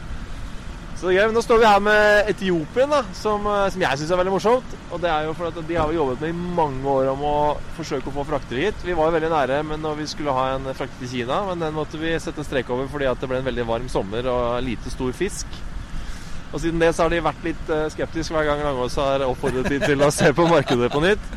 Så gøy. Nå står vi her med Etiopien, da, som, som jeg syns er veldig morsomt. Og det er jo for at De har vi jobbet med i mange år om å forsøke å få fraktere hit. Vi var jo veldig nære men når vi skulle ha en frakter til Kina, men den måtte vi sette strek over fordi at det ble en veldig varm sommer og lite stor fisk. Og siden det så har de vært litt uh, skeptiske hver gang Langås har oppfordret de til å se på markedet på nytt.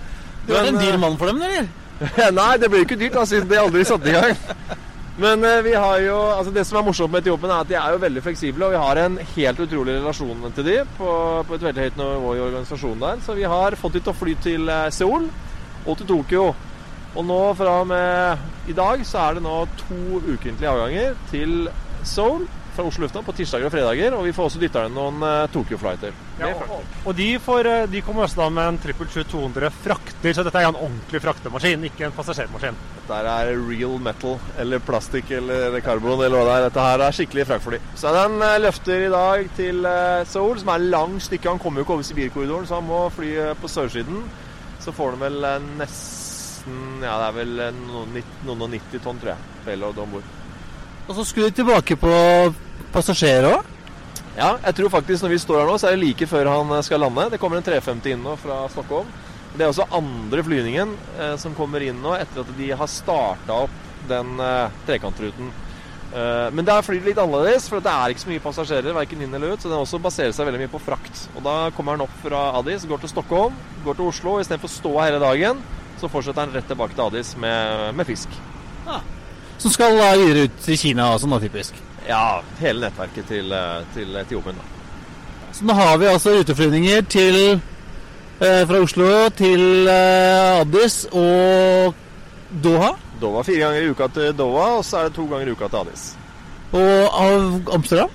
Du er en dyr mann for dem, eller? *laughs* Nei, det blir jo ikke dyrt, da, siden de aldri satte i gang. Men uh, vi har jo, altså det som er morsomt med Etiopien, er at de er jo veldig fleksible. Og vi har en helt utrolig relasjon til de på, på et veldig høyt nivå i organisasjonen der. Så vi har fått de til å fly til uh, Seoul og til Tokyo. Og nå fra og med i dag så er det nå to ukentlige avganger til Seoul fra Oslo lufthavn på tirsdager og fredager. Og vi får også dytta inn noen uh, Tokyo-flighter. Ja, og, og de, får, eh, de, kommer også da med en 777-200 frakter, så dette er en ordentlig fraktemaskin, ikke en passasjermaskin. Dette er real metal, eller plastikk eller karbon eller hva det er. Dette her er skikkelig fraktfly. Så den uh, løfter i dag til uh, Seoul, som er et langt stykke. Han kommer jo ikke over Sibirkorridoren, så han må fly på sørsiden. Så får han vel nesten Ja, det er vel noen og 90 tonn, tror jeg, payload om bord. Og så skulle de tilbake på passasjerer òg? Ja, jeg tror faktisk når vi står her nå, så er det like før han eh, skal lande. Det kommer en 350 inn nå fra Stockholm. Det er også andre flyvningen eh, som kommer inn nå etter at de har starta opp den eh, trekantruten. Eh, men der flyr det litt annerledes, for det er ikke så mye passasjerer verken inn eller ut. Så den også baserer seg veldig mye på frakt. Og da kommer han opp fra Addis, går til Stockholm, går til Oslo. Istedenfor å stå hele dagen, så fortsetter han rett tilbake til Addis med, med fisk. Ah. Som skal da videre ut til Kina også nå, typisk? Ja, hele nettverket til, eh, til Etiopien. Da. Så nå har vi altså ruteflyvninger til eh, fra Oslo til eh, Addis og Doha. Doha fire ganger i uka til Doha, og så er det to ganger i uka til Addis. Og av Amsterdam?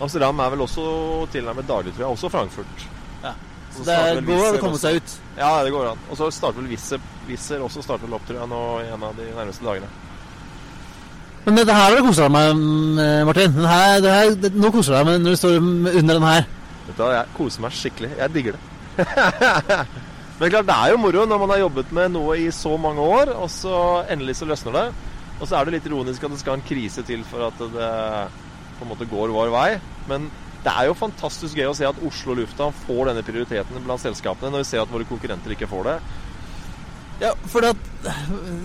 Amsterdam er vel også tilnærmet daglig, tror jeg. Også Frankfurt. Ja. Så det går an å komme seg ut? Ja, det går an. Og så starter vel Wizz Air også starter vel opp, tror jeg, nå en av de nærmeste dagene. Men dette her har du kosa deg med, eh, Martin. Her, her, nå koser du deg med når du står under den her. Vet du, Jeg koser meg skikkelig. Jeg digger det. *laughs* Men klart, det er jo moro når man har jobbet med noe i så mange år, og så endelig så løsner det. Og så er det litt ironisk at det skal en krise til for at det på en måte går vår vei. Men det er jo fantastisk gøy å se at Oslo lufthavn får denne prioriteten blant selskapene, når vi ser at våre konkurrenter ikke får det. Ja, for det,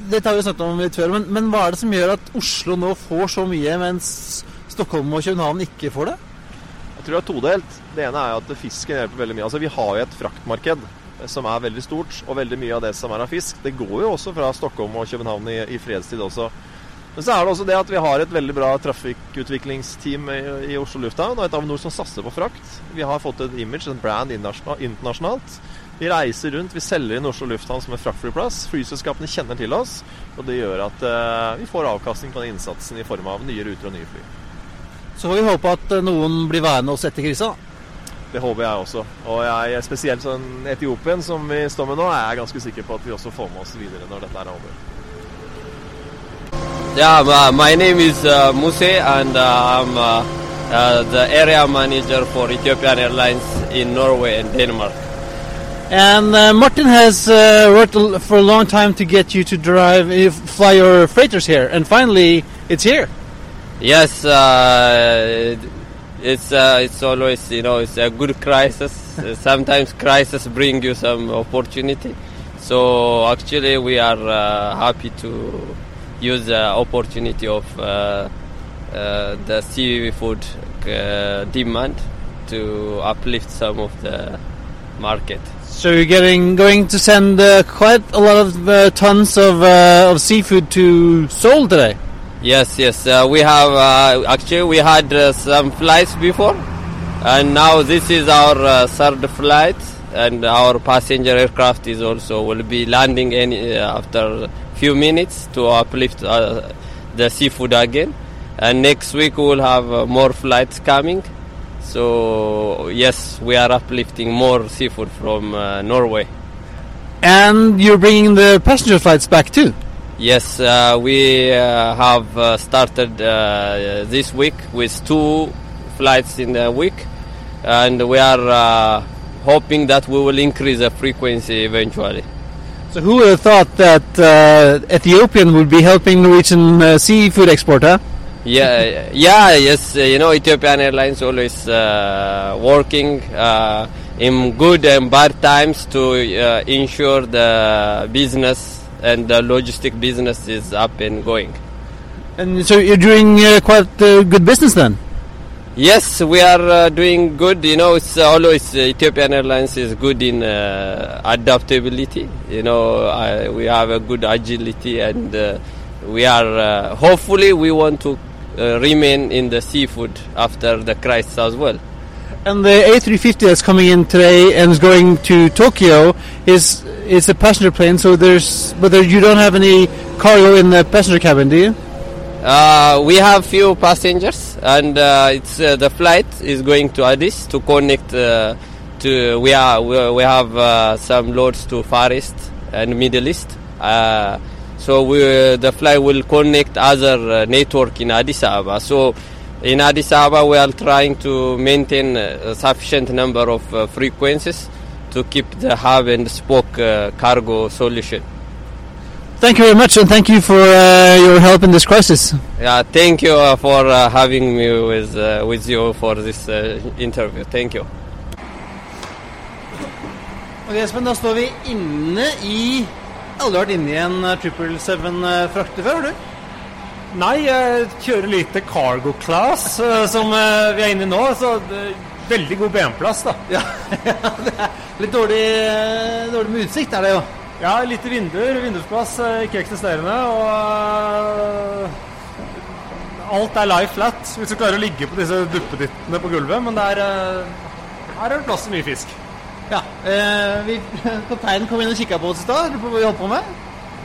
Dette har vi snakket om litt før, men, men, hva er det som gjør at Oslo nå får så mye, mens Stockholm og København ikke får det? Jeg tror det er todelt. Det ene er at fisken hjelper veldig mye. Altså, Vi har jo et fraktmarked som er veldig stort, og veldig mye av det som er av fisk, det går jo også fra Stockholm og København i, i fredstid også. Men så er det også det at vi har et veldig bra trafikkutviklingsteam i, i Oslo lufthavn, og et Avinor som satser på frakt. Vi har fått et image, en brand internasjonalt. Vi reiser rundt, vi selger inn Oslo lufthavn som en fraktflyplass. Flyselskapene kjenner til oss, og det gjør at uh, vi får avkastning på den innsatsen i form av nye ruter og nye fly. Så får vi håpe at eh, noen blir værende oss etter krisa. Det håper jeg også. Og jeg, spesielt sånn Etiopien, som vi står med nå, er jeg ganske sikker på at vi også får med oss videre når dette er over. Yeah, my name is uh, Muse and uh, I'm uh, uh, the area manager for Ethiopian Airlines in Norway and Denmark. And uh, Martin has uh, worked for a long time to get you to drive, uh, fly your freighters here, and finally it's here. Yes, uh, it's uh, it's always you know it's a good crisis. *laughs* Uh, Sometimes crisis bring you some opportunity. So actually, we are uh, happy to use the opportunity of uh, uh, the seafood uh, demand to uplift some of the market. So you're getting going to send uh, quite a lot of uh, tons of, uh, of seafood to Seoul today. Yes, yes. Uh, we have uh, actually we had uh, some flights before, and now this is our third flight, and our passenger aircraft is also will be landing any after few minutes to uplift the seafood again, and next week we will have more flights coming. So yes, we are uplifting more seafood from uh, Norway. And you're bringing the passenger flights back too. Yes, uh, we uh, have uh, started uh, this week with two flights in a week, and we are uh, hoping that we will increase the frequency eventually. So who would have thought that uh, Ethiopian would be helping Norwegian uh, seafood exporter? huh? Yeah, yeah, yes. uh, You know, Ethiopian Airlines always uh, working uh, in good and bad times to uh, ensure the business and the logistic business is up and going. And so you're doing uh, quite uh, good business then. Yes, we are uh, doing good. You know, it's always Ethiopian Airlines is good in uh, adaptability. You know, uh, we have a good agility, and uh, we are uh, hopefully we want to uh, remain in the seafood after the crisis as well. And the A350 that's coming in today and is going to Tokyo is is a passenger plane. So there's but there, you don't have any cargo in the passenger cabin, do you? Uh, we have few passengers, and uh, it's uh, the flight is going to Addis to connect uh, to. We are we, we have uh, some loads to Far East and Middle East. So we, the flight will connect other uh, network in Addis Ababa. So in Addis Ababa, we are trying to maintain a sufficient number of uh, frequencies to keep the hub and spoke uh, cargo solution. Thank you very much, and thank you for uh, your help in this crisis. Yeah, thank you uh, for uh, having me with uh, with you for this uh, interview. Thank you. Ok, Espen, da står vi inne i Aldri vært inne i en uh, 777-frakter før, har du? Nei, jeg kjører lite cargo class, eh, som eh, vi er inne i nå. Så eh, veldig god benplass, da. Ja, *laughs* det er litt dårlig, eh, dårlig med utsikt, er det jo. Ja, lite vinduer. Vindusplass eh, ikke eksisterende. Og eh, alt er life-flat hvis du klarer å ligge på disse duppedittene på gulvet. Men der, er, eh, her er det plass til mye fisk. Ja, eh, vi, *laughs* Kapteinen kom inn og kikka på oss i stad. Lurer på hva vi holdt på med.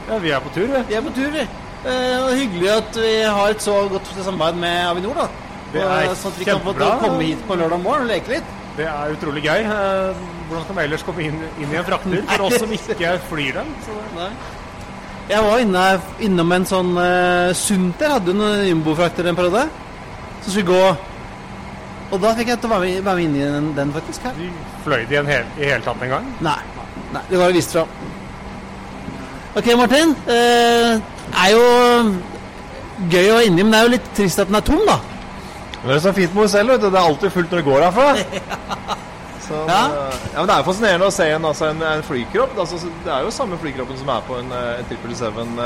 Ja, vi er på tur, vi. Vi er på tur, vi. Eh, og Hyggelig at vi har et så godt samarbeid med Avinor. da. Det er Og, sånn at vi kan få komme hit på lørdag morgen og leke litt. Det er utrolig gøy. Eh, Hvordan skal vi ellers komme inn, inn i en frakter for oss som ikke flyr dem? *laughs* Nei. Jeg var inne, innom en sånn uh, Sunter hadde jo en jumbofrakter en periode. Så skulle vi gå Og da fikk jeg til å være med, inn i den, den faktisk her. vi fløy de en hel, i hele tatt en gang? Nei. Nei, det var vist fra. Ok, Martin. Eh, er jo gøy å være inni, men det er jo litt trist at den er tom, da. Men det er så fint med henne selv, vet du. Det er alltid fullt når det går herfra. *laughs* Så, Ja. eh, ja, men Det er jo fascinerende å se en, altså, en, en flykropp. Altså, det er jo samme flykroppen som er på en, eh, en 777-passasjermaskin.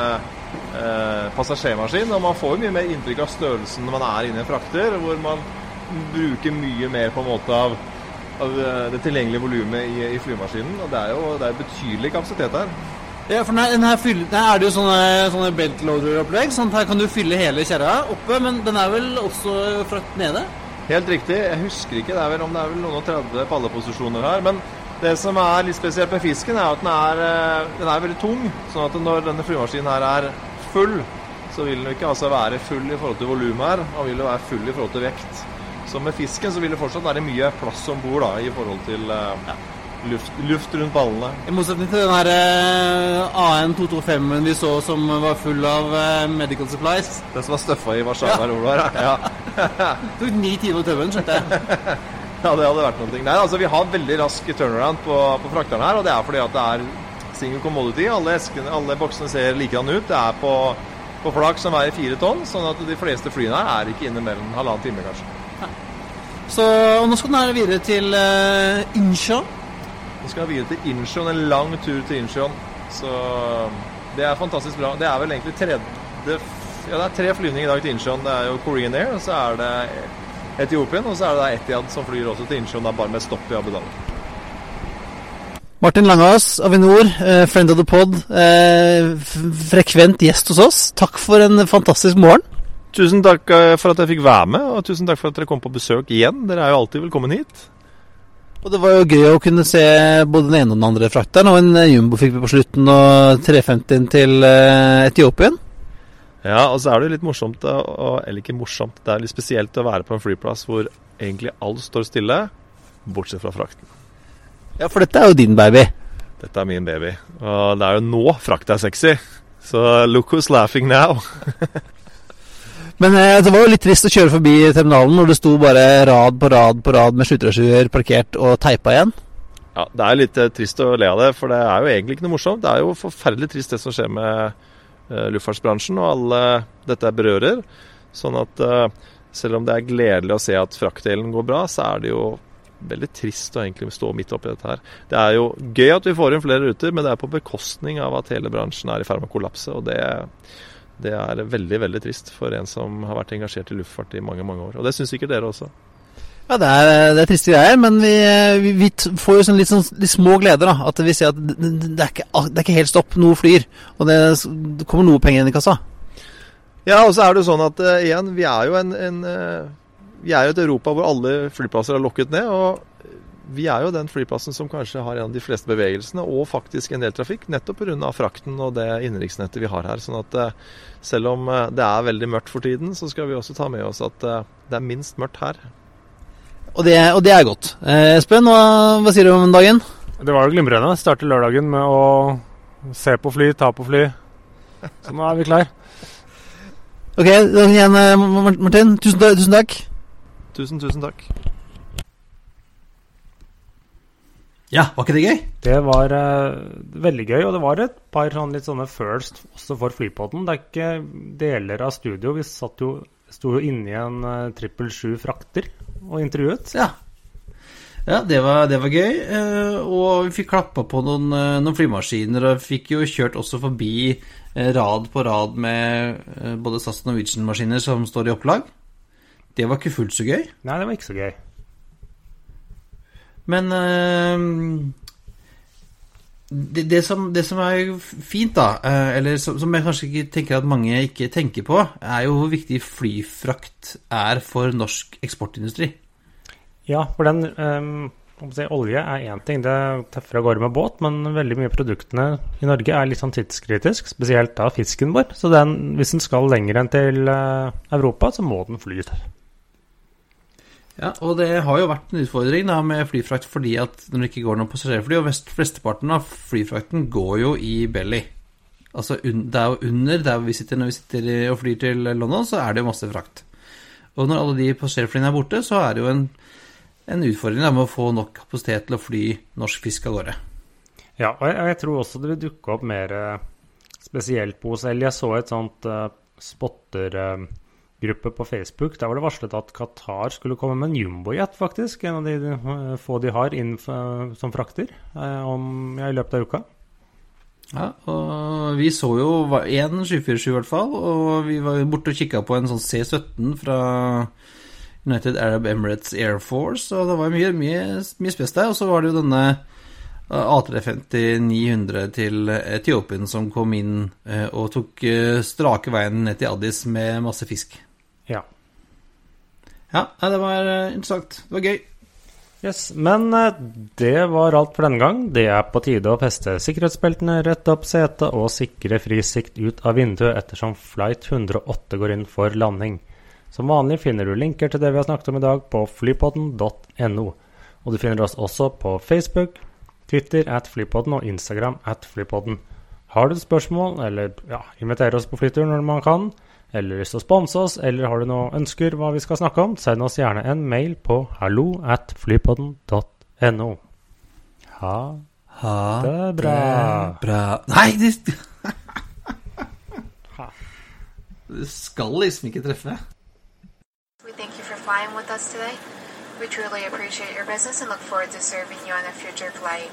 eh, passasjermaskin. Og man får jo mye mer inntrykk av størrelsen når man er inne i en frakter, hvor man bruker mye mer på en måte av, av eh, det tilgjengelige volumet i, i flymaskinen. Og det er jo det er betydelig kapasitet her. Ja, for den her, er det jo sånne, sånne beltloader-opplegg. Sånn at her kan du fylle hele kjerra oppe, men den er vel også frakt nede? Helt riktig. Jeg husker ikke. Det er vel om det er vel noen og 30 palleposisjoner her. Men det som er litt spesielt med fisken, er at den er, eh, den er veldig tung. Sånn at når denne flymaskinen her er full, så vil den ikke altså være full i forhold til volumet her. Den vil jo være full i forhold til vekt. Så med fisken så vil det fortsatt være mye plass om bord i forhold til ja, luft, luft rundt ballene. I motsetning til den her eh, AN225-en vi så som var full av eh, medical supplies. Den som var støffa i Warszawa ja. det. *laughs* Ja. Det tok ni timer å tømme den, skjønte jeg. *laughs* Ja, det hadde vært noe. Nei, altså Vi har veldig rask turnaround på, på frakteren her, og det er fordi at det er single commodity. Alle, eskene, alle boksene ser likedan ut. Det er på, på flak som veier fire tonn, sånn at de fleste flyene her er ikke inne mellom halvannen time, kanskje. Så og nå skal den her videre til uh, Incheon. Vi skal videre til Incheon, en lang tur til Incheon. Så det er fantastisk bra. Det er vel egentlig tredje Ja, det er tre flyvninger i dag til Incheon. Det er jo Korean Air, og så er det Etiopien, og så er det Etiad som flyr også til Incheon, da bare med stopp i Abu Dhabi. Martin Langås, Avinor, eh, friend of the pod. Eh, frekvent gjest hos oss. Takk for en fantastisk morgen. Tusen takk eh, for at jeg fikk være med, og tusen takk for at dere kom på besøk igjen. Dere er jo alltid velkommen hit. Og det var jo gøy å kunne se både den ene og den andre frakteren. Og en eh, jumbo fikk vi på slutten, og 350 til eh, Etiopien. Ja, og så er det jo litt morsomt, og, eller ikke morsomt, det er litt spesielt å være på en flyplass hvor egentlig alt står stille, bortsett fra frakten. Ja, for dette er jo din baby. Dette er min baby. Og det er jo nå frakt er sexy. Så look who's laughing now. *laughs* Men eh, det var jo litt trist å kjøre forbi terminalen når det sto bare rad på rad på rad med sluttrasjuer parkert og teipa igjen. Ja, det er litt eh, trist å le av det, for det er jo egentlig ikke noe morsomt. Det er jo forferdelig trist det som skjer med eh, luftfartsbransjen og alle dette berører. Sånn at uh, selv om det er gledelig å se at fraktdelen går bra, så er det jo veldig trist å egentlig stå midt oppi dette her. Det er jo gøy at vi får inn flere ruter, men det er på bekostning av at hele bransjen er i ferd med å kollapse. og det, det er veldig veldig trist for en som har vært engasjert i luftfart i mange mange år. Og det syns sikkert dere også. Ja, det er, det er triste greier, men vi, vi, vi får jo sånn litt, sånn, litt små gleder. da, At vi ser at det, det, er ikke, det, er ikke, helt stopp. Noe flyr. Og det, kommer noe penger inn i kassa. Ja, og så er det jo sånn at uh, igjen, vi er jo en, en uh, vi er jo et Europa hvor alle flyplasser er lokket ned. og vi er jo den flyplassen som kanskje har en av de fleste bevegelsene, og faktisk en del trafikk, nettopp pga. frakten og det innenriksnettet vi har her. Sånn at eh, selv om eh, det er veldig mørkt for tiden, så skal vi også ta med oss at eh, det er minst mørkt her. Og det, og det er godt. Espen, hva, hva, sier du om dagen? Det var jo glimrende. Starte lørdagen med å se på fly, ta på fly. Så nå er vi klar. Ok, igjen, Martin. Tusen, tusen takk. Tusen, tusen takk. Ja, var ikke det gøy? Det var uh, veldig gøy, og det var et par sånn, litt sånne first også for Flypodden. Det er ikke deler av studio. Vi satt jo, sto jo inni en trippel uh, sju frakter og intervjuet. Ja, ja det, var, det var gøy. Uh, og vi fikk klappa på noen, noen, flymaskiner, og fikk jo kjørt også forbi rad på rad med både SAS og Norwegian-maskiner som står i opplag. Det var ikke fullt så gøy. Nei, det var ikke så gøy. Men øh, det, det, som, det, som, er fint, da, øh, eller som, som, jeg kanskje ikke tenker at mange ikke tenker på, er jo hvor viktig flyfrakt er for norsk eksportindustri. Ja, for den um, si, Olje er én ting, det tøffer av gårde med båt, men veldig mye av produktene i Norge er litt sånn tidskritisk, spesielt da fisken vår. Så den, hvis den skal lenger enn til Europa, så må den fly. Ja, og det har jo vært en utfordring da med flyfrakt fordi at når det ikke går noen passasjerfly, og flesteparten av flyfrakten går jo i belly. Altså det er jo under der vi sitter når vi sitter og flyr til London, så er det jo masse frakt. Og når alle de passasjerflyene er borte, så er det jo en, en utfordring da, med å få nok kapasitet til å fly norsk fisk av gårde. Ja, og jeg, jeg tror også det vil dukke opp mer eh, spesielt på OSL. Jeg så et sånt uh, spotter... Uh, gruppe på Facebook. Der var det varslet at Qatar skulle komme med en jumbojet, faktisk. En av de uh, få de har inn uh, som frakter uh, om, ja, i løpet av uka. Ja, og vi så jo én 747 i hvert fall, og vi var borte og kikka på en sånn C17 fra United Arab Emirates Air Force, og det var mye, mye, mye spes der. Og så var det jo denne A350-900 til Etiopien som kom inn og tok strake veien ned til Addis med masse fisk. Ja. Ja, det var eh, interessant. Det var gøy. Yes, Men eh, det var alt for denne gang. Det er på tide å feste sikkerhetsbeltene, rette opp setet og sikre fri sikt ut av vinduet ettersom flight 108 går inn for landing. Som vanlig finner du linker til det vi har snakket om i dag på flypodden.no. Og du finner oss også på Facebook, Twitter at flypodden og Instagram at flypodden. Har du spørsmål, eller ja, inviter oss på flytur når man kan, eller lyst til å sponse oss, eller har du noen ønsker hva vi skal snakke om, send oss gjerne en mail på hallo at flypodden.no. Ha Ha det bra. bra. Nei, det Du skal liksom ikke treffe. We thank you for flying with us today. We truly appreciate your business and look forward to serving you on a future flight.